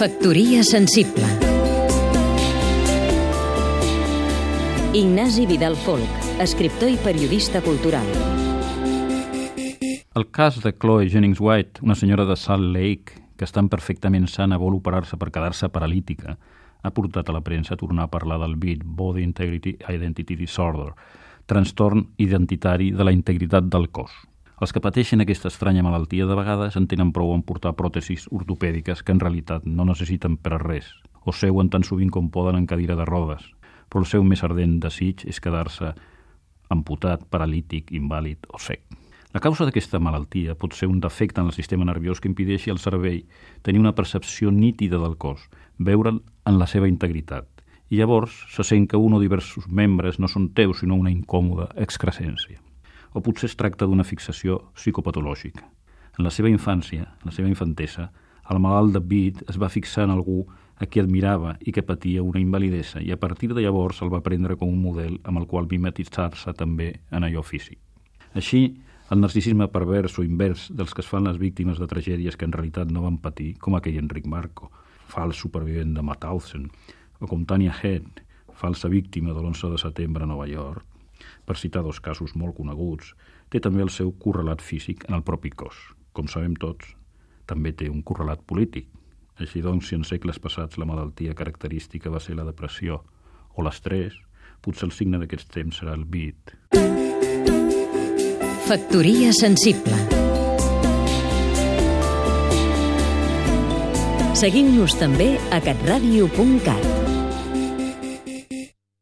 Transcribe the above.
Factoria sensible Ignasi Vidal Folk, escriptor i periodista cultural. El cas de Chloe Jennings White, una senyora de Salt Lake que estant perfectament sana vol operar-se per quedar-se paralítica, ha portat a la premsa a tornar a parlar del BID, Body Integrity Identity Disorder, trastorn identitari de la integritat del cos. Els que pateixen aquesta estranya malaltia de vegades en tenen prou en portar pròtesis ortopèdiques que en realitat no necessiten per a res, o seuen tan sovint com poden en cadira de rodes, però el seu més ardent desig és quedar-se amputat, paralític, invàlid o sec. La causa d'aquesta malaltia pot ser un defecte en el sistema nerviós que impedeixi al cervell tenir una percepció nítida del cos, veure'l en la seva integritat. I llavors se sent que un o diversos membres no són teus, sinó una incòmoda excrescència o potser es tracta d'una fixació psicopatològica. En la seva infància, en la seva infantesa, el malalt de Bid es va fixar en algú a qui admirava i que patia una invalidesa i a partir de llavors el va prendre com un model amb el qual mimetitzar-se també en allò físic. Així, el narcisisme pervers o invers dels que es fan les víctimes de tragèdies que en realitat no van patir, com aquell Enric Marco, fals supervivent de Mauthausen, o com Tania Head, falsa víctima de l'11 de setembre a Nova York, per citar dos casos molt coneguts, té també el seu correlat físic en el propi cos. Com sabem tots, també té un correlat polític. Així doncs, si en segles passats la malaltia característica va ser la depressió o l'estrès, potser el signe d'aquests temps serà el bit. Factoria sensible Seguim-nos també a catradio.cat